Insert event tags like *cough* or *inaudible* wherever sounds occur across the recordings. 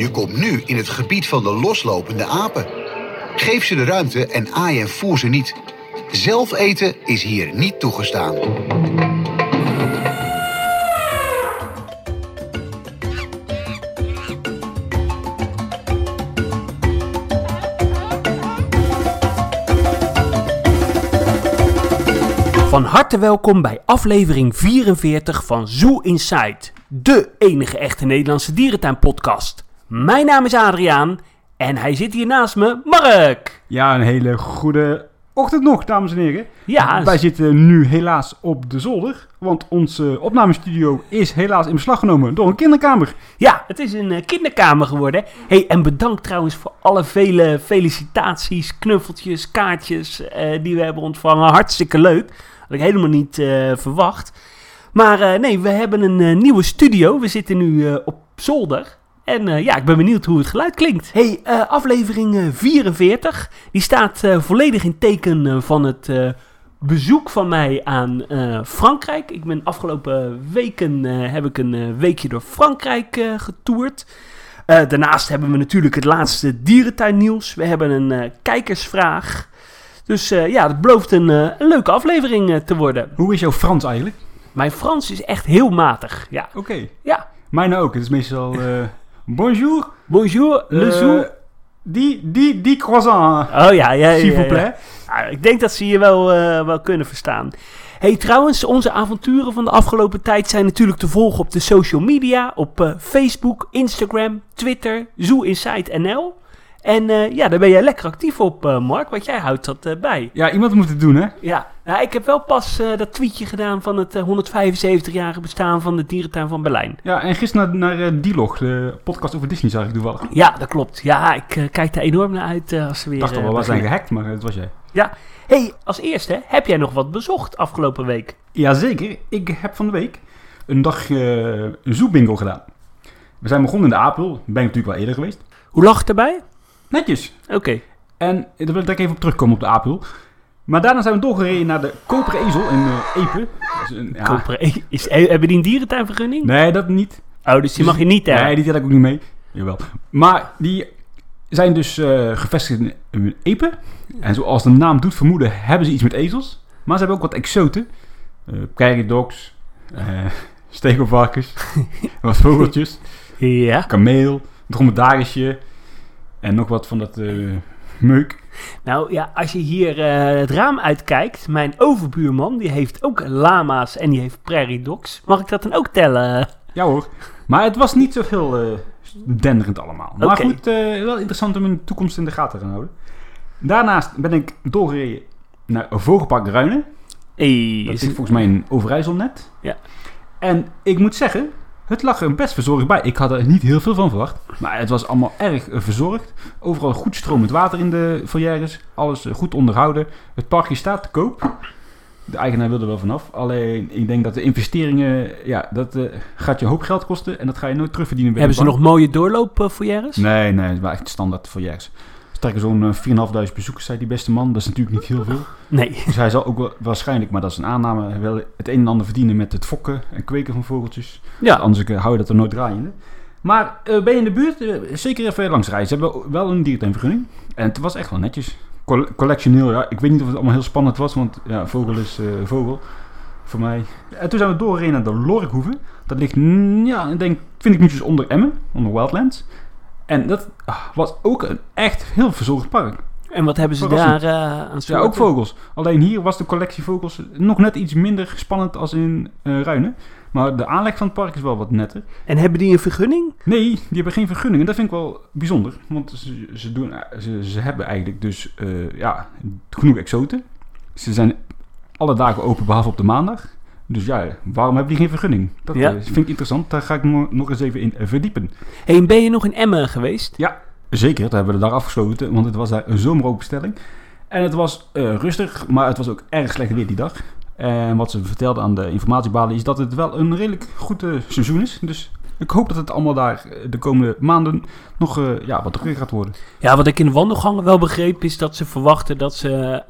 Je komt nu in het gebied van de loslopende apen. Geef ze de ruimte en aai en voer ze niet. Zelf eten is hier niet toegestaan. Van harte welkom bij aflevering 44 van Zoo Inside, de enige echte Nederlandse dierentuinpodcast. Mijn naam is Adriaan en hij zit hier naast me, Mark. Ja, een hele goede ochtend nog, dames en heren. Ja, Wij zitten nu helaas op de zolder, want onze opnamestudio is helaas in beslag genomen door een kinderkamer. ja, het is een eh, kinderkamer geworden. Hey, en bedankt trouwens voor alle vele felicitaties, knuffeltjes, kaartjes eh, die we hebben ontvangen. Hartstikke leuk. Had ik helemaal niet eh, verwacht. Maar nee, we hebben een nieuwe studio. We zitten nu op zolder. En eh, ja, ik ben benieuwd hoe het geluid klinkt. Hey, eh, aflevering eh, 44. Die staat eh, volledig in teken eh, van het eh, bezoek van mij aan eh, Frankrijk. Ik ben afgelopen weken eh, heb ik een eh, weekje door Frankrijk eh, getoerd. Eh, daarnaast hebben we natuurlijk het laatste dierentuinnieuws. We hebben een eh, kijkersvraag. Dus eh, ja, het belooft een, eh, een leuke aflevering eh, te worden. Hoe is jouw Frans eigenlijk? Mijn Frans is echt heel matig. Ja, Oké. ja. Mijn ook. Het is meestal eh, bonjour. Bonjour, le eh, zoo. Die, die, die croissant, Oh ja, ja, ja, s'il ja, vous ja. plaît. Ja, ik denk dat ze je wel, eh, wel kunnen verstaan. Hey, trouwens, onze avonturen van de afgelopen tijd zijn natuurlijk te volgen op de social media. Op eh, Facebook, Instagram, Twitter, Zoo Inside NL. En eh, ja, daar ben jij lekker actief op, eh, Mark, want jij houdt dat eh, bij. Ja, iemand moet het doen, hè? Ja, nou, ik heb wel pas dat tweetje gedaan van het eh, 175-jarige bestaan van de dierentuin van Berlijn. Ja, en gisteren naar, naar Dilog, de podcast over Disney, zag ik toevallig. Ja, dat klopt. Ja, ik kijk er enorm naar uit als ze weer... Ik dacht al wel, we zijn gehackt, maar het was jij. Ja. Hey, als eerste, heb jij nog wat bezocht afgelopen week? Jazeker, ik heb van de week een dag eh, een zoekbingo gedaan. We zijn begonnen in de Apel, ben ik natuurlijk wel eerder geweest. Hoe lag het erbij? Netjes. Oké. En daar wil ik direct even op terugkomen op de Apel. Maar daarna zijn we doorgereden naar de Koperen Ezel in eh, Epe. Dat is een- ja, Koperen- eh, Is, eh, hebben die een dierentuinvergunning? Nee, dat niet. Oh, dus die mag je niet daar. Nee, die tel ik ook niet mee. Jawel. Maar die zijn dus eh, gevestigd in, in Epe. En zoals de naam doet vermoeden, hebben ze iets met ezels. Maar ze hebben ook wat exoten. Uh, prairie dogs, eh stekelvarkens, *laughs* wat vogeltjes, Ja. kameel, dromedarisje en nog wat van dat eh, meuk. Nou ja, als je hier eh, het raam uitkijkt, mijn overbuurman, die heeft ook lama's en die heeft prairie dogs. Mag ik dat dan ook tellen? Ja hoor. Maar het was niet zoveel eh denderend allemaal. Maar goed, wel interessant om in de toekomst in de gaten te houden. Daarnaast ben ik doorgereden naar Vogelpark Ruinen. Hey, Dat is- zit volgens mij in Overijssel net. Ja. En ik moet zeggen, het lag er best verzorgd bij. Ik had er niet heel veel van verwacht. Maar het was allemaal erg eh, verzorgd. Overal goed stromend water in de foyeres. Alles eh, goed onderhouden. Het parkje staat te koop. De eigenaar wilde er wel vanaf. Alleen, ik denk dat de investeringen... Ja, dat eh, gaat je hoop geld kosten. En dat ga je nooit terugverdienen. bij hebben ze nog mooie doorloop? Nee, nee, het was echt standaard foyeres. Trekken zo'n eh, 4.500 bezoekers, zei die beste man. Dat is natuurlijk niet heel veel. Nee. Dus hij zal ook wel, waarschijnlijk, maar dat is een aanname, wel het een en ander verdienen met het fokken en kweken van vogeltjes. Ja. Anders eh, hou je dat er nooit draaiende. Maar eh, ben je in de buurt, eh, zeker even langs rijden. Ze hebben wel een dierentuinvergunning. En het was echt wel netjes. Col- collectioneel, ja. Ik weet niet of het allemaal heel spannend was, want ja, vogel is eh, vogel. Voor mij. En toen zijn we doorgereden naar de Lorkhoeve. Dat ligt, mm, ja, ik denk 20 minuutjes onder Emmen, onder Wildlands. En dat ah, was ook een echt heel verzorgd park. En wat hebben ze daar eh, aan Ja, soorten? ook vogels. Alleen hier was de collectie vogels nog net iets minder spannend als in eh Ruinen. Maar de aanleg van het park is wel wat netter. En hebben die een vergunning? Nee, die hebben geen vergunning. En dat vind ik wel bijzonder. Want ze, ze, doen, ze, ze hebben eigenlijk dus eh, ja, genoeg exoten. Ze zijn alle dagen open behalve op de maandag. Dus ja, waarom hebben die geen vergunning? Dat Ja. eh, vind ik interessant. Daar ga ik nog, nog eens even in verdiepen. Hey, en ben je nog in Emmen geweest? Zeker, dat hebben we dag afgesloten, want het was daar een zomeropenstelling. En het was eh, rustig, maar het was ook erg slecht weer die dag. En wat ze vertelde aan de informatiebalie is dat het wel een redelijk goed eh, seizoen is. Dus ik hoop dat het allemaal daar de komende maanden nog ja, wat drukker gaat worden. Ja, wat ik in de wandelgangen wel begreep is dat ze verwachten dat ze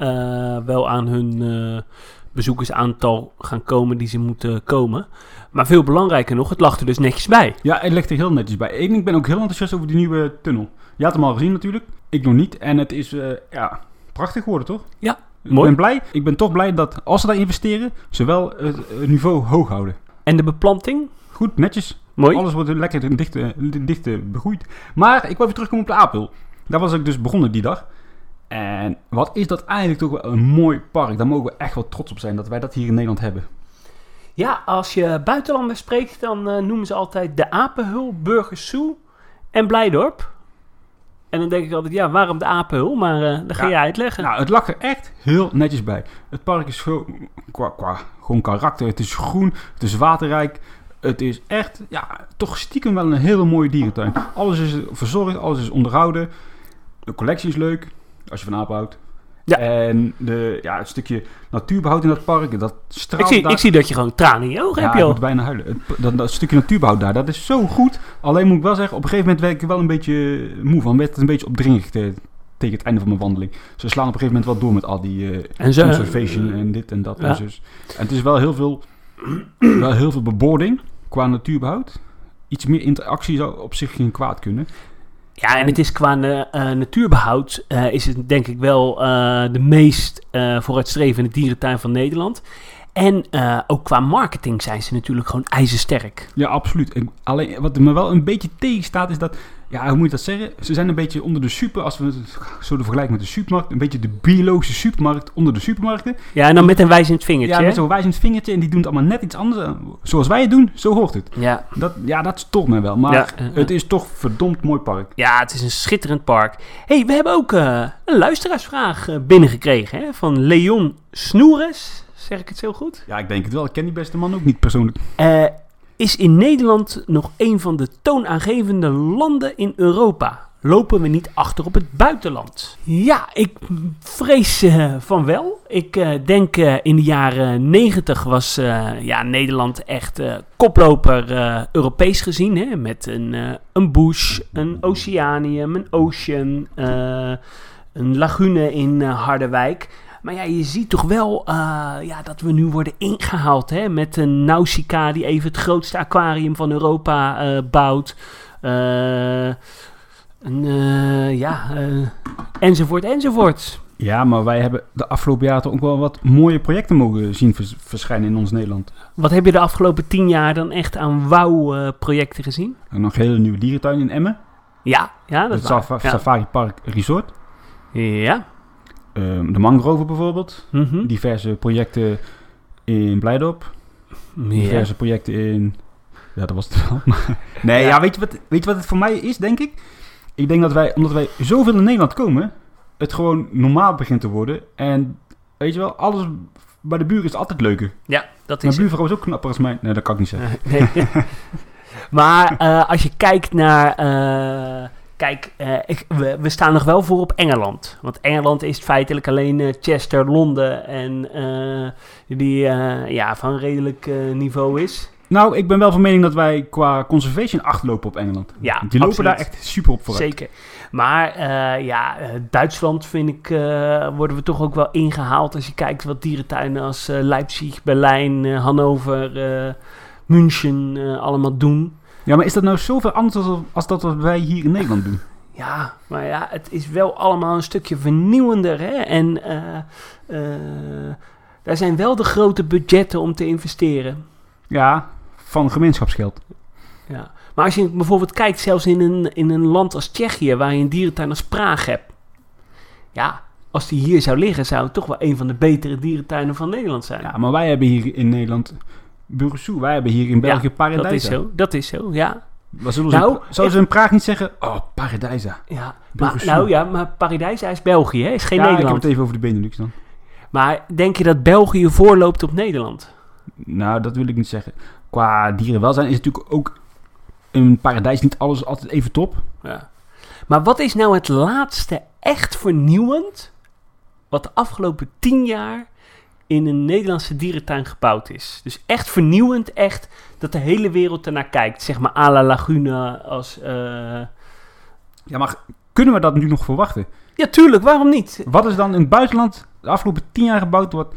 wel aan hun bezoekersaantal gaan komen die ze moeten komen. Maar veel belangrijker nog, het lag er dus netjes bij. Ja, het ligt er heel netjes bij. En ik ben ook heel enthousiast over die nieuwe tunnel. Je had hem al gezien natuurlijk. Ik nog niet. En het is eh, ja, prachtig geworden, toch? Ja, Ik mooi. ben blij. Ik ben toch blij dat als ze daar investeren, ze wel het niveau hoog houden. En de beplanting? Goed, netjes. Mooi. Alles wordt lekker dicht, eh, dicht eh, begroeid. Maar ik wil even terugkomen op de Apel. Daar was ik dus begonnen die dag. En wat is dat eigenlijk toch wel een mooi park. Daar mogen we echt wel trots op zijn dat wij dat hier in Nederland hebben. Ja, als je buitenlanders spreekt, dan eh, noemen ze altijd de Apenhul, Burgersoe en Blijdorp. En dan denk ik altijd, ja, waarom de Apenhul? Maar eh dat ga Ja. jij uitleggen. Nou, het lag er echt heel netjes bij. Het park is gewoon qua, qua gewoon karakter. Het is groen, het is waterrijk. Het is echt, ja, toch stiekem wel een hele mooie dierentuin. Alles is verzorgd, alles is onderhouden. De collectie is leuk, als je van apen houdt. Ja. En de, ja, het stukje natuurbehoud in dat park, dat straalt ik, zie, daar- ik zie dat je gewoon tranen in je ogen ja, hebt, ik joh. moet bijna huilen. Het, dat, dat stukje natuurbehoud daar, dat is zo goed. Alleen moet ik wel zeggen, op een gegeven moment werd ik er wel een beetje moe van. Werd het een beetje opdringig te- tegen het einde van mijn wandeling. Ze slaan op een gegeven moment wel door met al die eh En zo, conservation en dit en dat ja. en zus. En het is wel heel veel, wel heel veel bebording qua natuurbehoud. Iets meer interactie zou op zich geen kwaad kunnen. Ja, en het is qua eh, eh, natuurbehoud eh, is het denk ik wel de meest vooruitstrevende dierentuin van Nederland. En ook qua marketing zijn ze natuurlijk gewoon ijzersterk. Ja, absoluut. En alleen wat me wel een beetje tegenstaat is dat, ja, hoe moet je dat zeggen? Ze zijn een beetje onder de super, als we het zo de vergelijken met de supermarkt, een beetje de biologische supermarkt onder de supermarkten. Ja, en dan met een wijzend vingertje. Ja, met zo'n wijzend vingertje en die doen het allemaal net iets anders. Zoals wij het doen, zo hoort het. ja. Dat, ja, dat stoort me wel. Maar Ja, het is toch verdomd mooi park. ja, het is een schitterend park. hey, we hebben ook eh, een luisteraarsvraag eh, binnengekregen hè, van Leon Snoeres. Zeg ik het zo goed? Ja, ik denk het wel. Ik ken die beste man ook niet persoonlijk. Eh, is in Nederland nog een van de toonaangevende landen in Europa? Lopen we niet achter op het buitenland? Ja, ik vrees eh, van wel. Ik eh, denk eh, in de jaren 90 was ja, Nederland echt koploper Europees gezien. Hè? Met een, een Bush, een Oceanium, een Ocean, een lagune in Harderwijk. Maar ja, je ziet toch wel eh, ja, dat we nu worden ingehaald hè, met een Nausicaa die even het grootste aquarium van Europa eh, bouwt. Eh, ja, enzovoort, enzovoort. Ja, maar wij hebben de afgelopen jaren ook wel wat mooie projecten mogen zien vers- verschijnen in ons Nederland. Wat heb je de afgelopen tien jaar dan echt aan wauw-projecten gezien? En nog een hele nieuwe dierentuin in Emmen. Ja, ja dat Het is waar. Safa- Ja. Safari Park Resort. Ja. Ehm, de mangroven bijvoorbeeld. Mhm. Diverse projecten in Blijdorp. Diverse projecten in... Ja, dat was het wel. *laughs* Nee, Ja. ja, weet, je wat, weet je wat het voor mij is, denk ik? Ik denk dat wij, omdat wij zoveel in Nederland komen, het gewoon normaal begint te worden. En weet je wel, alles bij de buren is altijd leuker. ja, dat Mijn is buurvrouw is ook knapper als mij. Nee, dat kan ik niet zeggen. *laughs* Nee. *laughs* maar eh, als je kijkt naar. eh, kijk, eh, ik, we, we staan nog wel voor op Engeland. Want Engeland is feitelijk alleen eh, Chester, Londen en eh, die ja, van redelijk niveau is. Nou, ik ben wel van mening dat wij qua conservation achterlopen op Engeland. Ja, Die lopen absoluut. daar echt super op vooruit. Zeker. Maar ja, Duitsland vind ik, worden we toch ook wel ingehaald als je kijkt wat dierentuinen als Leipzig, Berlijn, Hannover, München allemaal doen. Ja, maar is dat nou zoveel anders als, als dat wat wij hier in Nederland doen? *laughs* Ja, maar ja, het is wel allemaal een stukje vernieuwender. Hè? En eh, eh, daar zijn wel de grote budgetten om te investeren. Ja, van gemeenschapsgeld. Ja. Maar als je bijvoorbeeld kijkt, zelfs in een, in een land als Tsjechië, waar je een dierentuin als Praag hebt. Ja, als die hier zou liggen, zou het toch wel een van de betere dierentuinen van Nederland zijn. Ja, maar wij hebben hier in Nederland Burgersoe. Wij hebben hier in België Ja, Paradijsa. dat is zo, dat is zo, ja. Wat zullen ze, Nou, in- zouden ze in Praag niet zeggen, oh, Paradijsa. ja. Maar, nou ja, maar Paradijs is België, hè? is geen ja, ik heb Nederland. het even over de Benelux dan. Maar denk je dat België voorloopt op Nederland? Nou, dat wil ik niet zeggen. Qua dierenwelzijn is natuurlijk ook in Paradijs niet alles altijd even top. Ja. Maar wat is nou het laatste echt vernieuwend wat de afgelopen tien jaar in een Nederlandse dierentuin gebouwd is? Dus echt vernieuwend, echt dat de hele wereld ernaar kijkt. Zeg maar à la Lagune als... eh, Ja, maar kunnen we dat nu nog verwachten? Ja, tuurlijk, waarom niet? Wat is dan in het buitenland de afgelopen tien jaar gebouwd wat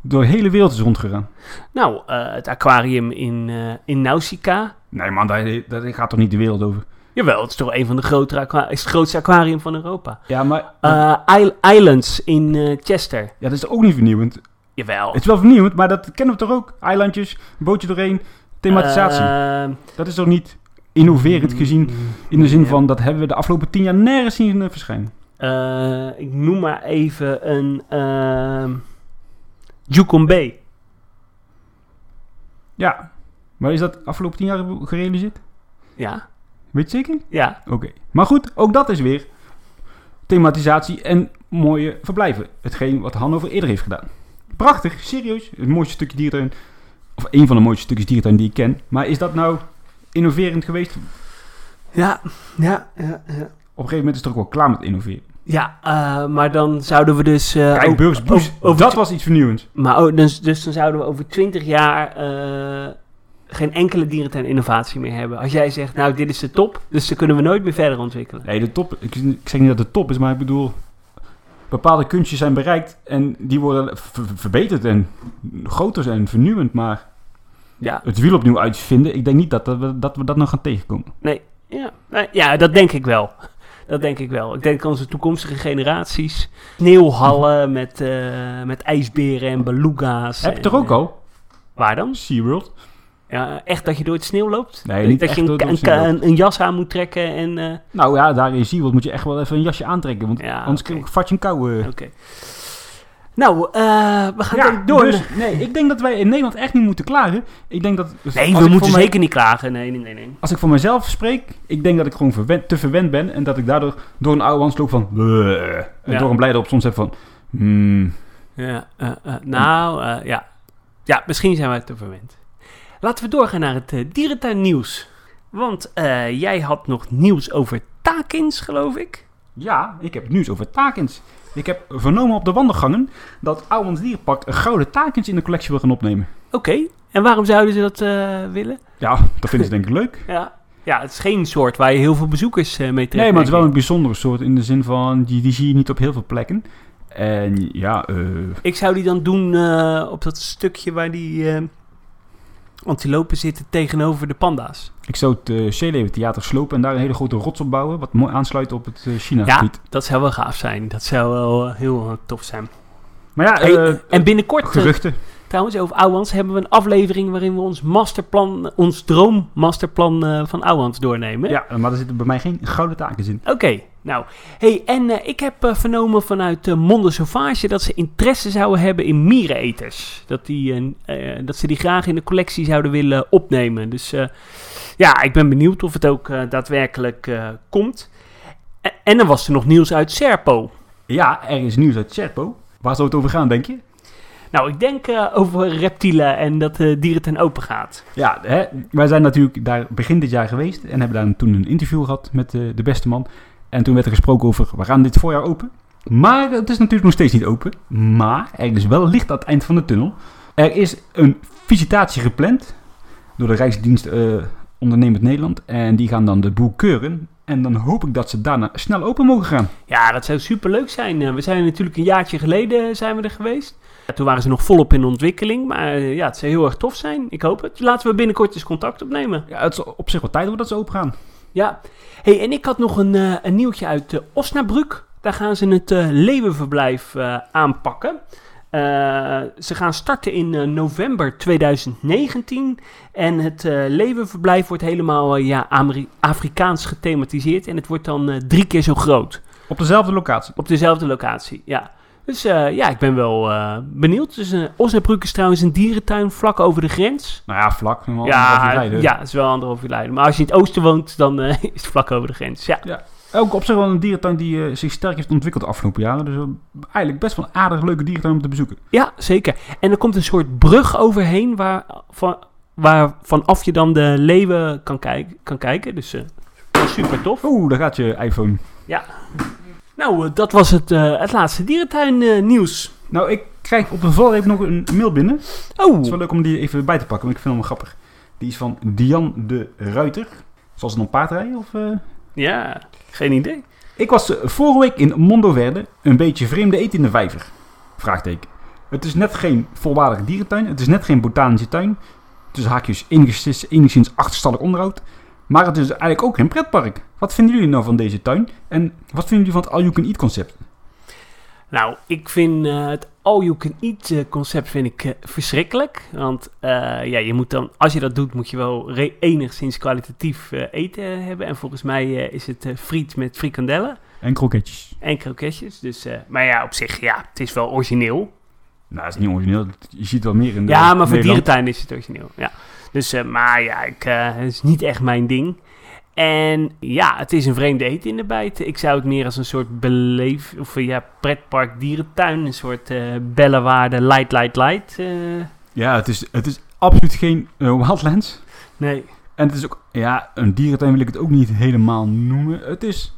door de hele wereld is rondgegaan. Nou, eh, het aquarium in, eh, in Nausicaa. Nee man, daar, daar gaat toch niet de wereld over? Jawel, het is toch een van de grotere aqua- is het grootste aquarium van Europa. Ja, maar Islands in Chester. ja, dat is ook niet vernieuwend. Jawel. Het is wel vernieuwend, maar dat kennen we toch ook? Eilandjes, bootje doorheen, thematisatie. Eh, dat is toch niet innoverend gezien in de zin van dat hebben we de afgelopen tien jaar nergens zien eh, verschijnen. eh, ik noem maar even een... ehm Yukon Bay. Ja, maar is dat afgelopen tien jaar gerealiseerd? Ja, Weet je zeker? ja. Oké. Maar goed, ook dat is weer thematisatie en mooie verblijven. Hetgeen wat Hannover eerder heeft gedaan. Prachtig, serieus. Het mooiste stukje dierentuin. Of een van de mooiste stukjes dierentuin die ik ken. Maar is dat nou innoverend geweest? Op Ja, ja, ja, ja. een gegeven moment is het toch ook wel klaar met innoveren. Ja, eh, maar dan zouden we dus... eh, Kijk, Burgers Bush, dat was iets vernieuwends. Maar oh, dus, dus dan zouden we over 20 jaar eh, geen enkele dierentuin innovatie meer hebben. Als jij zegt, nou, dit is de top, dus dan kunnen we nooit meer verder ontwikkelen. Nee, de top. Ik, ik zeg niet dat het top is, maar ik bedoel... Bepaalde kunstjes zijn bereikt en die worden ver- verbeterd en groter zijn, vernieuwend. Maar Ja, het wiel opnieuw uitvinden, ik denk niet dat, we, dat we dat nog gaan tegenkomen. nee, ja, ja, dat denk ik wel. Dat denk ik wel. Ik denk onze toekomstige generaties. Sneeuwhallen met, eh, met ijsberen en beluga's. Heb je en, toch ook eh, al? Waar dan? SeaWorld? Ja, echt dat je door het sneeuw loopt? Nee, dat niet dat je een, een, jas aan moet trekken en... eh, Nou ja, daar in SeaWorld moet je echt wel even een jasje aantrekken, want Ja, anders okay. vat je een kou. eh. Oké. Nou, eh, we gaan Ja, door. dus, nee, ik denk dat wij in Nederland echt niet moeten klagen. Ik denk dat... dus nee, we moeten mij- zeker niet klagen. Nee, nee, nee. nee. Als ik voor mezelf spreek, ik denk dat ik gewoon verwend, te verwend ben en dat ik daardoor door een oude loop van... En Ja. door een blijde op soms heb van... hmm, Ja, nou, ja. Ja, misschien zijn wij te verwend. Laten we doorgaan naar het eh, dierentuinnieuws. Want eh, jij had nog nieuws over takins, geloof ik. Ja, ik heb nieuws over takens. Ik heb vernomen op de wandelgangen dat Ouwans Dierenpark een gouden takens in de collectie wil gaan opnemen. Oké, en waarom zouden ze dat eh, willen? Ja, dat vinden ze denk ik leuk. *laughs* Ja. ja, het is geen soort waar je heel veel bezoekers mee trekt. Nee, maar het is wel een bijzondere soort in de zin van, die, die zie je niet op heel veel plekken. En ja, eh, ik. Zou die dan doen op dat stukje waar die antilopen zitten tegenover de panda's. ik zou het uh, Theater slopen en daar een hele grote rots op bouwen, wat mooi aansluit op het eh, Ja, China-gebied. dat zou wel gaaf zijn. Dat zou wel eh, heel tof zijn. Maar ja, Hey, en binnenkort, geruchten. trouwens, over Ouwans hebben we een aflevering waarin we ons masterplan, ons droommasterplan van Ouwans doornemen. Ja, maar er zitten bij mij geen gouden takens in. Oké, nou. Hey, en eh, ik heb eh, vernomen vanuit uh, Monde Sauvage dat ze interesse zouden hebben in miereneters. Dat, die, dat ze die graag in de collectie zouden willen opnemen. Dus ja, ik ben benieuwd of het ook daadwerkelijk komt. En, en dan was er nog nieuws uit Serpo. Ja, er is nieuws uit Serpo. Waar zou het over gaan, denk je? Nou, ik denk over reptielen en dat de dierentuin open gaat. Ja, hè, wij zijn natuurlijk daar begin dit jaar geweest en hebben daar toen een interview gehad met de beste man. En toen werd er gesproken over, we gaan dit voorjaar open. Maar het is natuurlijk nog steeds niet open. Maar er is wel licht aan het eind van de tunnel. Er is een visitatie gepland door de Rijksdienst eh, Ondernemend Nederland. En die gaan dan de boel keuren. En dan hoop ik dat ze daarna snel open mogen gaan. Ja, dat zou superleuk zijn. Eh, we zijn natuurlijk een jaartje geleden zijn we er geweest. Ja, toen waren ze nog volop in ontwikkeling. Maar eh, ja, het zou heel erg tof zijn. Ik hoop het. Laten we binnenkort eens contact opnemen. Ja, het is op zich wel tijd dat ze open gaan. Ja. Hey, en ik had nog een, uh, een nieuwtje uit uh, Osnabrück. Daar gaan ze het uh, leeuwenverblijf aanpakken. Ze gaan starten in november 2019. En het leeuwenverblijf wordt helemaal ja, Ameri Afrikaans gethematiseerd. En het wordt dan drie keer zo groot. Op dezelfde locatie? Op dezelfde locatie, ja. Dus ja, ik ben wel benieuwd. Dus Osnabrück is trouwens een dierentuin vlak over de grens. Nou ja, vlak. Ja, ja, het is wel anderhalf uur rijden. Maar als je in het oosten woont, dan *laughs* is het vlak over de grens. Ja. ja. Ook op zich wel een dierentuin die uh, zich sterk heeft ontwikkeld de afgelopen jaren. Dus uh, eigenlijk best wel een aardig leuke dierentuin om te bezoeken. Ja, zeker. En er komt een soort brug overheen waar, van, waar vanaf je dan de leeuwen kan, kijk, kan kijken. Dus uh, super tof. Oeh, daar gaat je iPhone. Ja. Nou, dat was het, het laatste dierentuin nieuws. Nou, ik krijg op de valreep nog een mail binnen. Oh. Het is wel leuk om die even bij te pakken, want ik vind hem wel grappig. Die is van Dian de Ruiter. Zal ze dan paard rijden? Of, Ja, geen idee. Ik was vorige week in Mondoverde een beetje vreemde eten in de vijver. Vraagteken. Het is net geen volwaardige dierentuin. Het is net geen botanische tuin. Tussen haakjes enigszins, enigszins achterstallig onderhoud. Maar het is eigenlijk ook geen pretpark. Wat vinden jullie nou van deze tuin? En wat vinden jullie van het all-you-can-eat concept? Nou, ik vind eh, het all-you-can-eat eh, concept vind ik eh, verschrikkelijk. Want ja, je moet dan, als je dat doet, moet je wel enigszins kwalitatief eten hebben. En volgens mij is het friet met frikandellen En kroketjes. en kroketjes. Dus, maar ja, op zich, ja, het is wel origineel. Nou, dat is niet origineel. Je ziet wel meer in de Ja, maar voor dierentuin is het origineel. Ja. Dus, eh, maar ja, ik, eh, het is niet echt mijn ding. En ja, het is een vreemde eten in de bijt. Ik zou het meer als een soort beleef... Of eh, ja, pretpark dierentuin. Een soort bellenwaarde light, light, light. Ja, het is, het is absoluut geen wildlands. nee. En het is ook, ja, een dierentuin wil ik het ook niet helemaal noemen. Het is,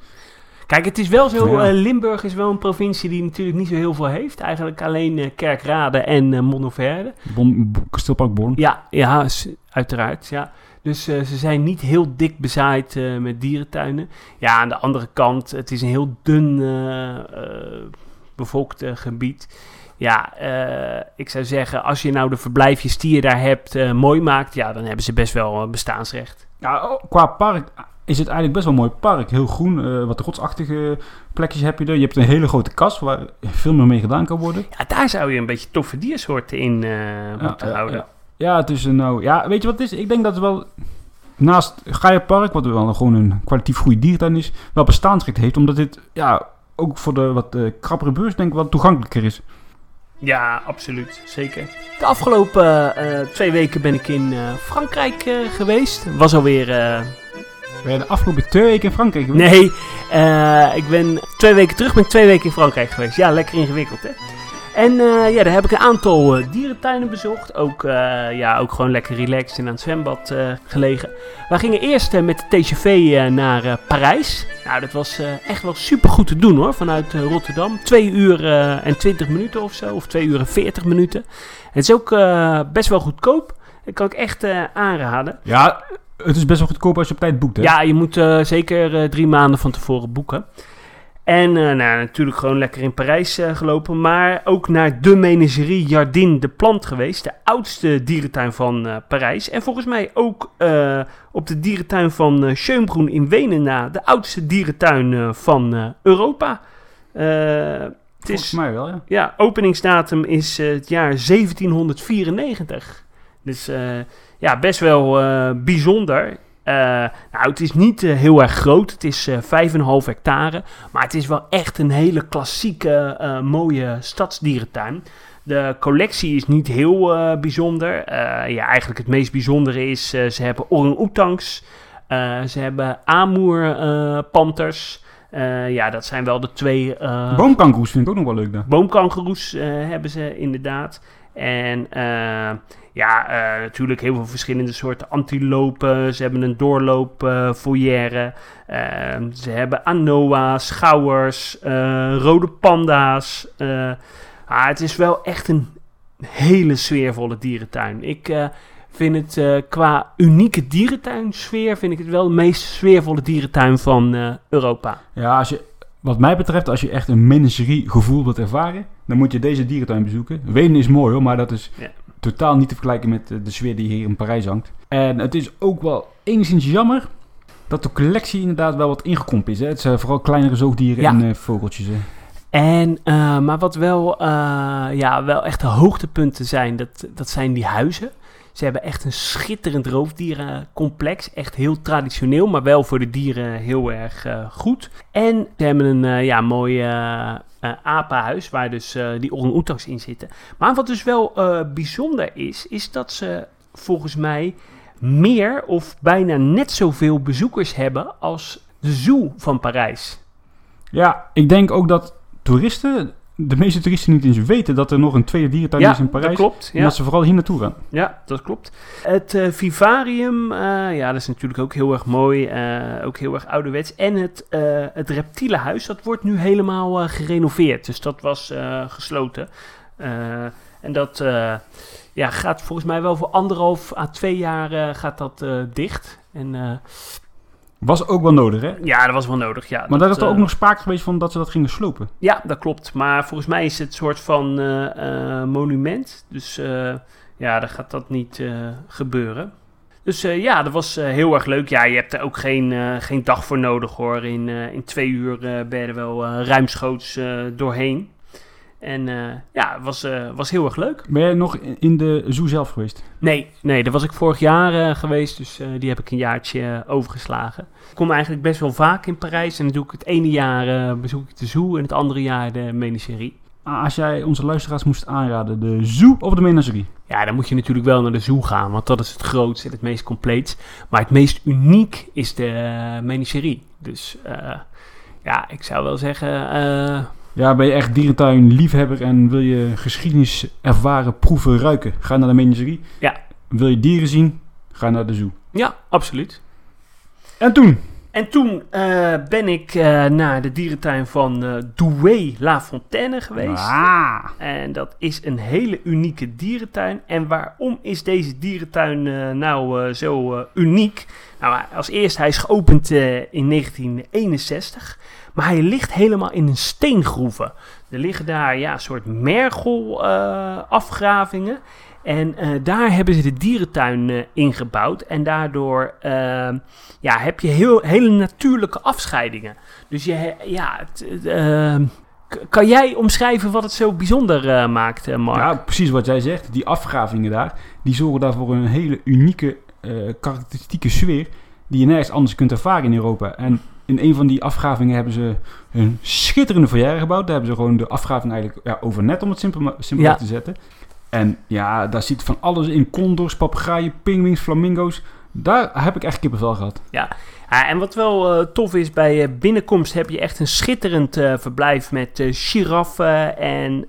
Kijk, het is wel zo... Ja. eh, Limburg is wel een provincie die natuurlijk niet zo heel veel heeft. Eigenlijk alleen eh, Kerkrade en eh Monnoverde. bon, Kasteelpark Born. Ja, ja, uiteraard. Ja. Dus eh, ze zijn niet heel dik bezaaid eh, met dierentuinen. Ja, aan de andere kant, het is een heel dun bevolkt gebied. Ja, eh, ik zou zeggen, als je nou de verblijfjes die je daar hebt eh, mooi maakt, ja, dan hebben ze best wel bestaansrecht. Ja, oh, qua park is het eigenlijk best wel een mooi park. Heel groen, eh, wat rotsachtige plekjes heb je er. Je hebt een hele grote kas waar veel meer mee gedaan kan worden. Ja, daar zou je een beetje toffe diersoorten in eh, moeten ja, houden. ja. Ja, het is een nou, ja, weet je wat het is? Ik denk dat het wel naast Gaia Park, wat wel gewoon een kwalitatief goede dierentuin is, wel bestaansrecht heeft, omdat dit ja ook voor de wat eh, krappere beurs denk ik wat toegankelijker is. Ja, absoluut. Zeker. De afgelopen eh, twee weken ben ik in eh, Frankrijk eh, geweest. Was alweer... Ben je de afgelopen twee weken in Frankrijk geweest? nee, eh, ik ben twee weken terug, ben ik twee weken in Frankrijk geweest. Ja, lekker ingewikkeld, hè? En eh, ja, daar heb ik een aantal eh, dierentuinen bezocht. Ook, ja, ook gewoon lekker relaxed en aan het zwembad gelegen. We gingen eerst met de TGV naar Parijs. Nou, dat was echt wel super goed te doen hoor, vanuit Rotterdam. Twee uur en twintig minuten of zo, of twee uur en veertig minuten. Het is ook best wel goedkoop. Dat kan ik echt aanraden. Ja, het is best wel goedkoop als je op tijd boekt, hè? Ja, je moet eh, zeker eh, drie maanden van tevoren boeken. En eh, nou, natuurlijk gewoon lekker in Parijs gelopen. Maar ook naar de menagerie Jardin de Plant geweest. De oudste dierentuin van Parijs. En volgens mij ook op de dierentuin van Schönbrunn in Wenen na. De oudste dierentuin van Europa. Eh, het Volgens mij wel, ja. ja, openingsdatum is het jaar 1794. Dus ja, best wel eh, bijzonder. Eh, nou, het is niet eh, heel erg groot. Het is eh 5,5 hectare. Maar het is wel echt een hele klassieke, mooie stadsdierentuin. De collectie is niet heel bijzonder. Ja, eigenlijk het meest bijzondere is, ze hebben orang-oetangs. Ze hebben Amur-panters. ja, dat zijn wel de twee... Boomkangoeroes vind ik ook nog wel leuk eh, hebben ze inderdaad. En eh, ja, eh, natuurlijk heel veel verschillende soorten antilopen. Ze hebben een doorloopfoyer. ze hebben anoa's, schouwers, eh, rode panda's. ah, het is wel echt een hele sfeervolle dierentuin. Ik vind het qua unieke dierentuinsfeer... vind ik het wel de meest sfeervolle dierentuin van Europa. Ja, als je, wat mij betreft, als je echt een menagerie gevoel wilt ervaren, dan moet je deze dierentuin bezoeken. Wenen is mooi hoor, maar dat is Ja. totaal niet te vergelijken met eh, de sfeer die hier in Parijs hangt. En het is ook wel enigszins jammer dat de collectie inderdaad wel wat ingekrompen is. Hè? Het zijn vooral kleinere zoogdieren Ja. en eh, vogeltjes. Hè? En, eh, maar wat wel, ja, wel echt de hoogtepunten zijn, dat, dat zijn die huizen. Ze hebben echt een schitterend roofdierencomplex. Echt heel traditioneel, maar wel voor de dieren heel erg goed. En ze hebben een eh, ja, mooi eh, eh, apenhuis waar dus eh, die orang-oetangs in zitten. Maar wat dus wel eh, bijzonder is, is dat ze volgens mij meer of bijna net zoveel bezoekers hebben als de zoo van Parijs. Ja, ik denk ook dat toeristen, de meeste toeristen niet eens weten dat er nog een tweede dierentuin is in Parijs. dat klopt. En dat ze vooral hier naartoe gaan. Ja, dat klopt. Het eh, vivarium, eh, ja, dat is natuurlijk ook heel erg mooi. eh, ook heel erg ouderwets. En het, het reptielenhuis, dat wordt nu helemaal gerenoveerd. Dus dat was gesloten. En dat ja, gaat volgens mij wel voor anderhalf à twee jaar gaat dat dicht. En Was ook wel nodig, hè? Ja, dat was wel nodig, ja. Maar daar is er ook eh, nog sprake geweest van dat ze dat gingen slopen. Ja, dat klopt. Maar volgens mij is het een soort van eh, eh, monument. Dus ja, dan gaat dat niet gebeuren. Dus ja, dat was heel erg leuk. Ja, je hebt er ook geen, geen dag voor nodig hoor. In, in twee uur ben je er wel ruimschoots doorheen. En eh, ja, het was, eh, was heel erg leuk. Ben jij nog in- de zoo zelf geweest? Nee, nee, daar was ik vorig jaar eh, geweest, dus die heb ik een jaartje overgeslagen. Ik kom eigenlijk best wel vaak in Parijs en dan doe ik het ene jaar bezoek ik de zoo en het andere jaar de menagerie. Ah, Als jij onze luisteraars moest aanraden, de zoo of de menagerie? Ja, dan moet je natuurlijk wel naar de zoo gaan, want dat is het grootste en het meest compleet. Maar het meest uniek is de menagerie. Dus ja, ik zou wel zeggen, Ja, ben je echt dierentuin liefhebber en wil je geschiedenis ervaren, proeven, ruiken? Ga naar de menagerie. Ja. Wil je dieren zien? Ga naar de zoo. ja, absoluut. En toen? En toen eh, ben ik eh, naar de dierentuin van eh Douai-La Fontaine geweest. Ah. En dat is een hele unieke dierentuin. En waarom is deze dierentuin nou zo uniek? Nou, als eerst, hij is geopend in 1961. Maar hij ligt helemaal in een steengroeven. Er liggen daar ja, soort mergel-afgravingen. en eh, daar hebben ze de dierentuin eh, ingebouwd. En daardoor eh, ja, heb je heel, hele natuurlijke afscheidingen. Dus je, ja, het, eh, K- Kan jij omschrijven wat het zo bijzonder eh, maakt, Mark? Ja, precies wat jij zegt. Die afgravingen daar, die zorgen daarvoor een hele unieke, karakteristieke sfeer die je nergens anders kunt ervaren in Europa. En in een van die afgravingen hebben ze een schitterende foyer gebouwd. Daar hebben ze gewoon de afgraving eigenlijk ja, overnet, om het simpel, simpel Ja. te zetten. En ja, daar zit van alles in. Condors, papegaaien, pinguïns, flamingo's. Daar heb ik echt kippenvel gehad. Ja, en wat wel eh, tof is, bij eh, binnenkomst heb je echt een schitterend eh, verblijf met giraffen en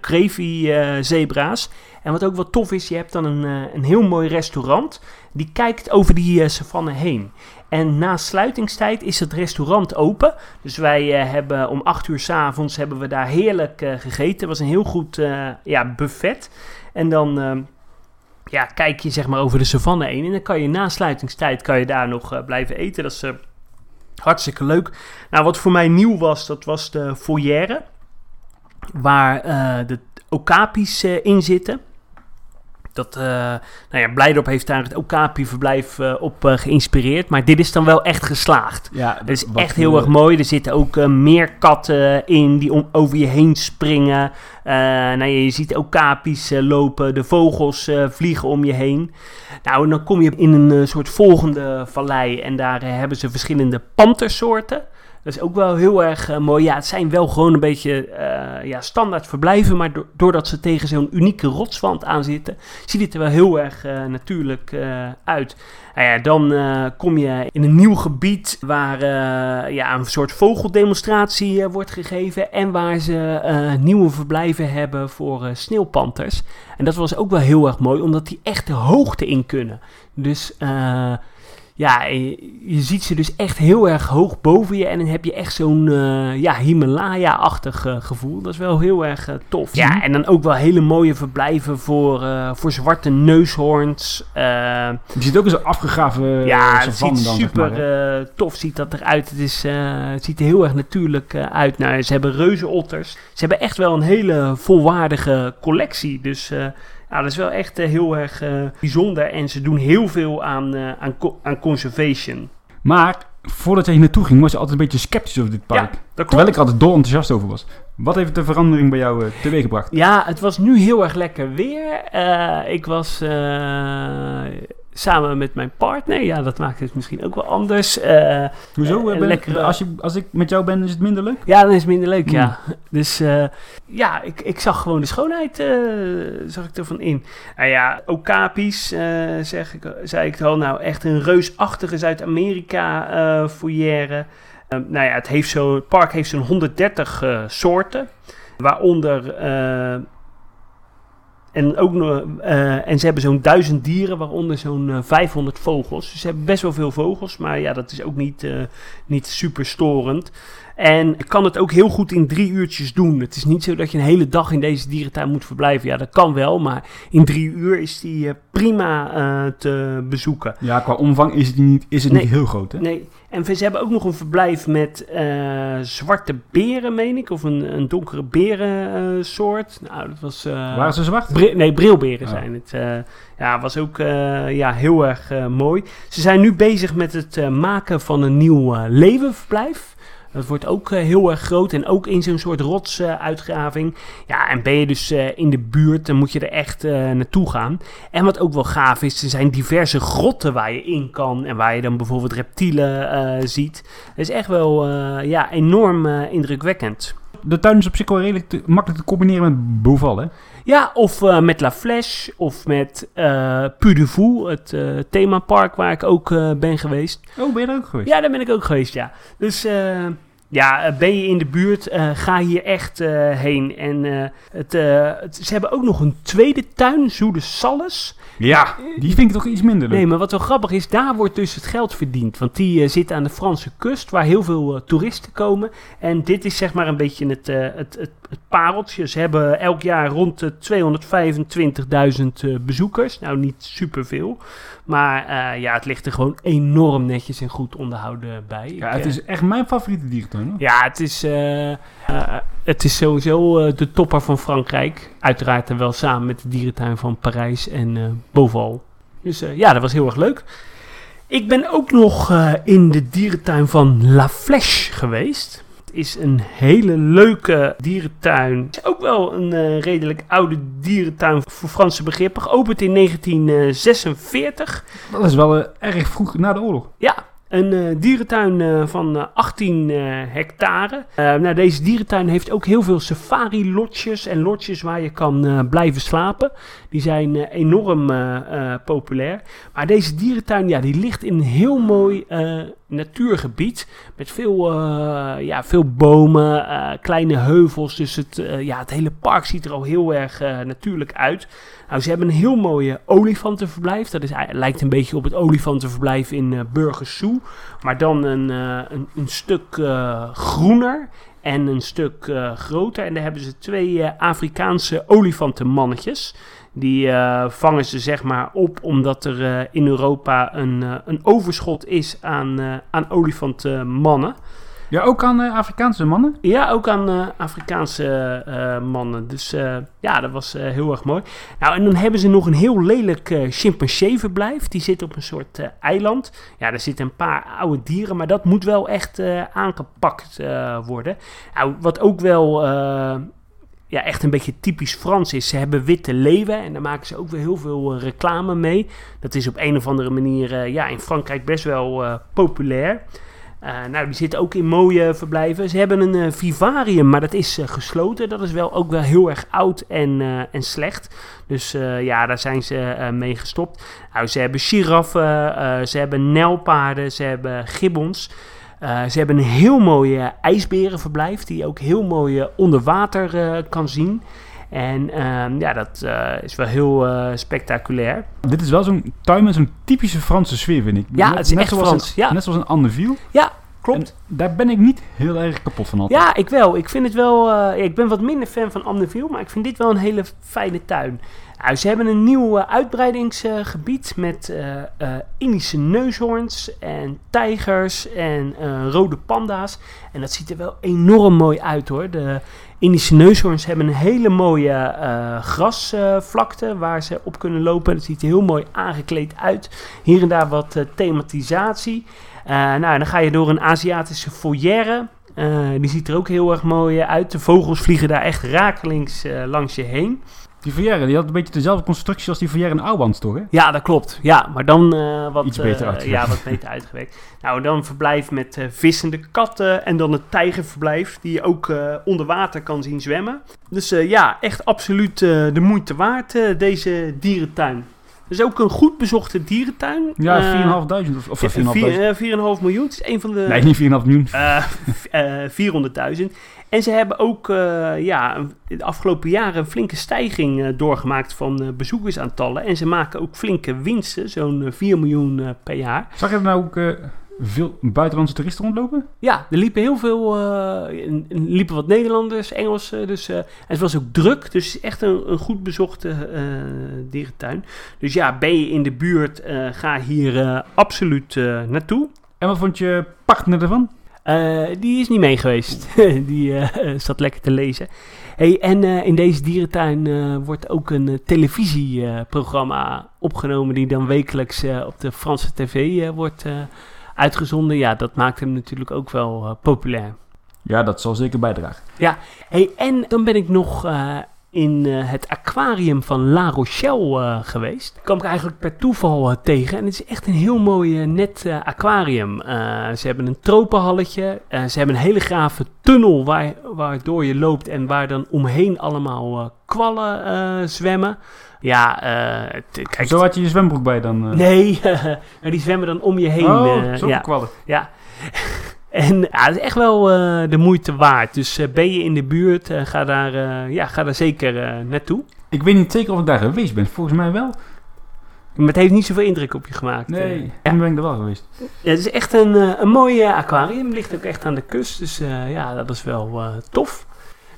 krevi-zebra's. en wat ook wel tof is, je hebt dan een, een heel mooi restaurant die kijkt over die savanne heen. En na sluitingstijd is het restaurant open. Dus wij hebben om 8 uur s'avonds hebben we daar heerlijk gegeten. Het was een heel goed ja, buffet. En dan ehm, ja, kijk je zeg maar over de savanne heen. En dan kan je na sluitingstijd kan je daar nog eh, blijven eten. Dat is eh, hartstikke leuk. Nou, wat voor mij nieuw was, dat was de foyer. Waar eh, de okapis in zitten. Dat, eh, nou ja, Blijdorp heeft daar het Okapi-verblijf eh, op eh, geïnspireerd. Maar dit is dan wel echt geslaagd. Ja, Het is echt heel erg mooi. Er zitten ook meer katten in die om, over je heen springen. Nou, ja, je ziet ook kapis eh, lopen. De vogels vliegen om je heen. Nou, en dan kom je in een soort volgende vallei. En daar hebben ze verschillende pantersoorten. Dat is ook wel heel erg eh, mooi. Ja, het zijn wel gewoon een beetje eh, ja, standaard verblijven. Maar do- doordat ze tegen zo'n unieke rotswand aan zitten, ziet het er wel heel erg eh, natuurlijk uit. Nou ja, dan kom je in een nieuw gebied waar ja, een soort vogeldemonstratie wordt gegeven. En waar ze nieuwe verblijven hebben voor sneeuwpanters. En dat was ook wel heel erg mooi, omdat die echt de hoogte in kunnen. Dus ja, je, je ziet ze dus echt heel erg hoog boven je. En dan heb je echt zo'n eh, ja, Himalaya-achtig eh, gevoel. Dat is wel heel erg eh, tof. Ja, en dan ook wel hele mooie verblijven voor, eh, voor zwarte neushoorns. eh, Je ziet ook eens een afgegraven ja, ja, het ziet dan, zeg super maar, eh, tof ziet dat eruit. Het, is, eh, het ziet er heel erg natuurlijk eh, uit. Nou, ze hebben reuzenotters. Ze hebben echt wel een hele volwaardige collectie. Dus ja, dat is wel echt eh, heel erg eh, bijzonder. En ze doen heel veel aan, eh, aan, aan conservation. Maar voordat jij hier naartoe ging, was je altijd een beetje sceptisch over dit park. Ja. Terwijl ik er altijd dol enthousiast over was. Wat heeft de verandering bij jou uh, teweeg gebracht? Ja, het was nu heel erg lekker weer. Ik was samen met mijn partner. Ja, dat maakt het misschien ook wel anders. Eh, Hoezo? eh, eh, ben- als, je, als ik met jou ben, is het minder leuk? Ja, dan is het minder leuk, Hmm. ja. Dus eh, ja, ik, ik zag gewoon de schoonheid zag ik ervan in. Nou ja, Okapis, zeg ik, zei ik het al. Nou, echt een reusachtige Zuid-Amerika eh foyer. Eh, nou ja, het, heeft zo, het park heeft zo'n 130 eh, soorten. Waaronder... eh, en, ook, eh, en ze hebben zo'n duizend dieren, waaronder zo'n eh, 500 vogels. Dus ze hebben best wel veel vogels, maar ja, dat is ook niet, eh, niet super storend. En ik kan het ook heel goed in drie uurtjes doen. Het is niet zo dat je een hele dag in deze dierentuin moet verblijven. Ja, dat kan wel, maar in drie uur is die eh, prima eh, te bezoeken. Ja, qua omvang is het niet, is het Nee. niet heel groot, hè? Nee, En ze hebben ook nog een verblijf met eh, zwarte beren, meen ik. Of een, een donkere berensoort. nou, dat was... Waren ze zwart? Bri- nee, brilberen Oh. zijn het. Ja, was ook ja, heel erg mooi. Ze zijn nu bezig met het maken van een nieuw levenverblijf. Dat wordt ook eh, heel erg groot en ook in zo'n soort rotsuitgraving. ja, en ben je dus eh, in de buurt, dan moet je er echt eh, naartoe gaan. En wat ook wel gaaf is, er zijn diverse grotten waar je in kan. En waar je dan bijvoorbeeld reptielen eh, ziet. Dat is echt wel eh, ja, enorm eh, indrukwekkend. De tuin is op zich wel redelijk te- makkelijk te combineren met Beauval, hè? Ja, of eh, met La Flèche of met eh Puy de Fou, het eh, themapark waar ik ook eh, ben geweest. Oh, ben je daar ook geweest? Ja, daar ben ik ook geweest, ja. Dus eh, ja, eh, ben je in de buurt, eh, ga hier echt eh, heen. En het, het- ze hebben ook nog een tweede tuin, Zoede Salles. Ja, die vind ik toch iets minder leuk. Nee, maar wat wel grappig is, daar wordt dus het geld verdiend. Want die zit aan de Franse kust, waar heel veel toeristen komen. En dit is zeg maar een beetje het, het, het, het pareltje. Ze hebben elk jaar rond de 225.000 eh, bezoekers. Nou, niet superveel. Maar eh, ja, het ligt er gewoon enorm netjes en goed onderhouden bij. Ja, Ik, het eh, is echt mijn favoriete dierentuin, ja, het is, eh, eh, het is sowieso eh, de topper van Frankrijk. Uiteraard dan wel samen met de dierentuin van Parijs en eh Beauval. Dus eh, ja, dat was heel erg leuk. Ik ben ook nog eh, in de dierentuin van La Flèche geweest. Het is een hele leuke dierentuin. Het is ook wel een eh, redelijk oude dierentuin voor Franse begrippen. Geopend in 1946. Dat is wel eh, erg vroeg na de oorlog. Ja, een eh, dierentuin van eh, 18 eh, hectare. Nou, deze dierentuin heeft ook heel veel safari-lodges en lodges waar je kan blijven slapen. Die zijn enorm populair. Maar deze dierentuin ja, die ligt in een heel mooi natuurgebied. Met veel, eh, ja, veel bomen, eh, kleine heuvels. Dus het, eh, ja, het hele park ziet er al heel erg natuurlijk uit. Nou, ze hebben een heel mooie olifantenverblijf. Dat is, lijkt een beetje op het olifantenverblijf in Burgers Zoo. Maar dan een, een, een stuk groener en een stuk groter. En daar hebben ze twee Afrikaanse olifantenmannetjes. Die eh, vangen ze zeg maar op omdat er eh, in Europa een, eh, een overschot is aan, aan olifantenmannen. Ja, ook aan Afrikaanse mannen. Ja, ook aan Afrikaanse mannen. Dus ja, dat was heel erg mooi. Nou, en dan hebben ze nog een heel lelijk chimpansee-verblijf. Die zit op een soort eiland. Ja, er zitten een paar oude dieren, maar dat moet wel echt aangepakt worden. Nou, wat ook wel... ja, echt een beetje typisch Frans is. Ze hebben witte leeuwen en daar maken ze ook weer heel veel eh, reclame mee. Dat is op een of andere manier eh, ja, in Frankrijk best wel eh, populair. Nou, die zitten ook in mooie verblijven. Ze hebben een vivarium, maar dat is gesloten. Dat is wel ook wel heel erg oud en, en slecht. Dus ja, daar zijn ze mee gestopt. Nou, ze hebben giraffen, ze hebben nijlpaarden, ze hebben gibbons. Eh, ze hebben een heel mooi eh, ijsberenverblijf, die je ook heel mooi eh, onder water kan zien. En ehm, ja, dat is wel heel spectaculair. Dit is wel zo'n tuin met zo'n typische Franse sfeer, vind ik. Ja, het is echt Frans, ja. Net zoals een Anneville. Ja, klopt. En daar ben ik niet heel erg kapot van altijd. Ja, ik wel. Ik vind het wel. ik ben wat minder fan van Amneville, maar ik vind dit wel een hele fijne tuin. Nou, ze hebben een nieuw eh, uitbreidingsgebied met eh, eh, Indische neushoorns en tijgers en rode panda's. En dat ziet er wel enorm mooi uit hoor. De Indische neushoorns hebben een hele mooie eh, grasvlakte waar ze op kunnen lopen. Dat ziet er heel mooi aangekleed uit. Hier en daar wat thematisatie. Nou, dan ga je door een Aziatische foyer. Eh, die ziet er ook heel erg mooi uit. De vogels vliegen daar echt rakelings eh, langs je heen. Die Verrière, die had een beetje dezelfde constructie als die Verrière in Ouwans, toch? Hè? Ja, dat klopt. Ja, maar dan eh, wat, Iets beter uitgewerkt. ja, wat beter *laughs* uitgewerkt. Nou, dan verblijf met vissende katten en dan het tijgerverblijf die je ook onder water kan zien zwemmen. Dus ja, echt absoluut de moeite waard, deze dierentuin. Is ook een goed bezochte dierentuin. Ja, Eh, 4.500 of, of ja, 4.500. vier- eh, 4,5 miljoen. Het is een van de... Nee, niet 4,5 miljoen. Eh, v- eh, 400.000. En ze hebben ook eh, ja, de afgelopen jaren een flinke stijging eh, doorgemaakt van eh, bezoekersaantallen. En ze maken ook flinke winsten, zo'n eh, 4 miljoen eh, per jaar. Zag je nou ook eh, veel buitenlandse toeristen rondlopen? Ja, er liepen heel veel, eh, en- en liepen wat Nederlanders, Engelsen. Dus, eh, en het was ook druk, dus het is echt een, een goed bezochte eh, dierentuin. Dus ja, ben je in de buurt, eh, ga hier eh, absoluut eh, naartoe. En wat vond je partner ervan? Eh, die is niet mee geweest. *laughs* die eh, zat lekker te lezen. Hey, en eh, in deze dierentuin eh, wordt ook een eh, televisieprogramma opgenomen die dan wekelijks eh, op de Franse tv eh, wordt eh, uitgezonden. Ja, dat maakt hem natuurlijk ook wel eh, populair. Ja, dat zal zeker bijdragen. Hey, en dan ben ik nog eh, in eh, het aquarium van La Rochelle eh, geweest. Daar kwam ik eigenlijk per toeval eh, tegen. En het is echt een heel mooi net aquarium. Ze hebben een tropenhalletje. Ze hebben een hele grave tunnel waar, waardoor je loopt en waar dan omheen allemaal kwallen zwemmen. Ja, kijk. Zo had je je zwembroek bij dan? Nee, maar *laughs* die zwemmen dan om je heen. Oh, ja. kwallen. Ja. En ja, het is echt wel eh, de moeite waard. Dus eh, ben je in de buurt, eh, ga, daar, ja, ga daar zeker naartoe. Ik weet niet zeker of ik daar geweest ben. Volgens mij wel. Maar het heeft niet zoveel indruk op je gemaakt. Nee, en ben ik er wel geweest. Ja, het is echt een, een mooi aquarium. Ligt ook echt aan de kust. Dus ja, dat is wel tof.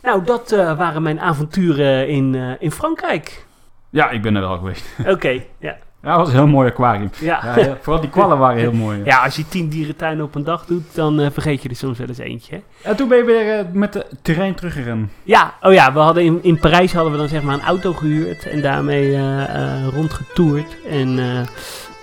Nou, dat waren mijn avonturen in, in Frankrijk. Ja, ik ben er wel geweest. Oké, ja. Ja, dat was een heel mooi aquarium. Ja. Vooral die kwallen waren heel mooi. ja, als je tien dierentuinen op een dag doet, dan eh, vergeet je er soms wel eens eentje. Hè? En toen ben je weer eh, met de terrein teruggegaan. Ja, oh ja, we hadden in, in Parijs hadden we dan zeg maar een auto gehuurd en daarmee eh, rondgetoerd. En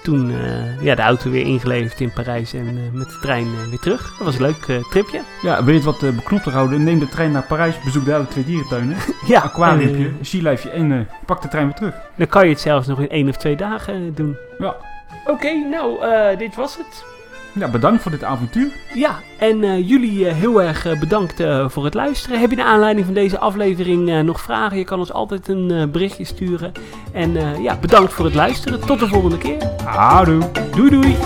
toen eh, ja, de auto weer ingeleverd in Parijs en eh, met de trein eh, weer terug. Dat was een leuk tripje. Ja, wil je het wat beknopter houden? Neem de trein naar Parijs, bezoek daar de twee dierentuinen. *laughs* Ja, Aquariumpje, sealife en pak de trein weer terug. dan kan je het zelfs nog in één of twee dagen doen. Ja. Oké, nou, dit was het. Ja, bedankt voor dit avontuur. Ja, en eh, jullie eh, heel erg eh, bedankt voor het luisteren. Heb je naar aanleiding van deze aflevering nog vragen? Je kan ons altijd een berichtje sturen. En ja, bedankt voor het luisteren. Tot de volgende keer. Houdoe. Doei doei.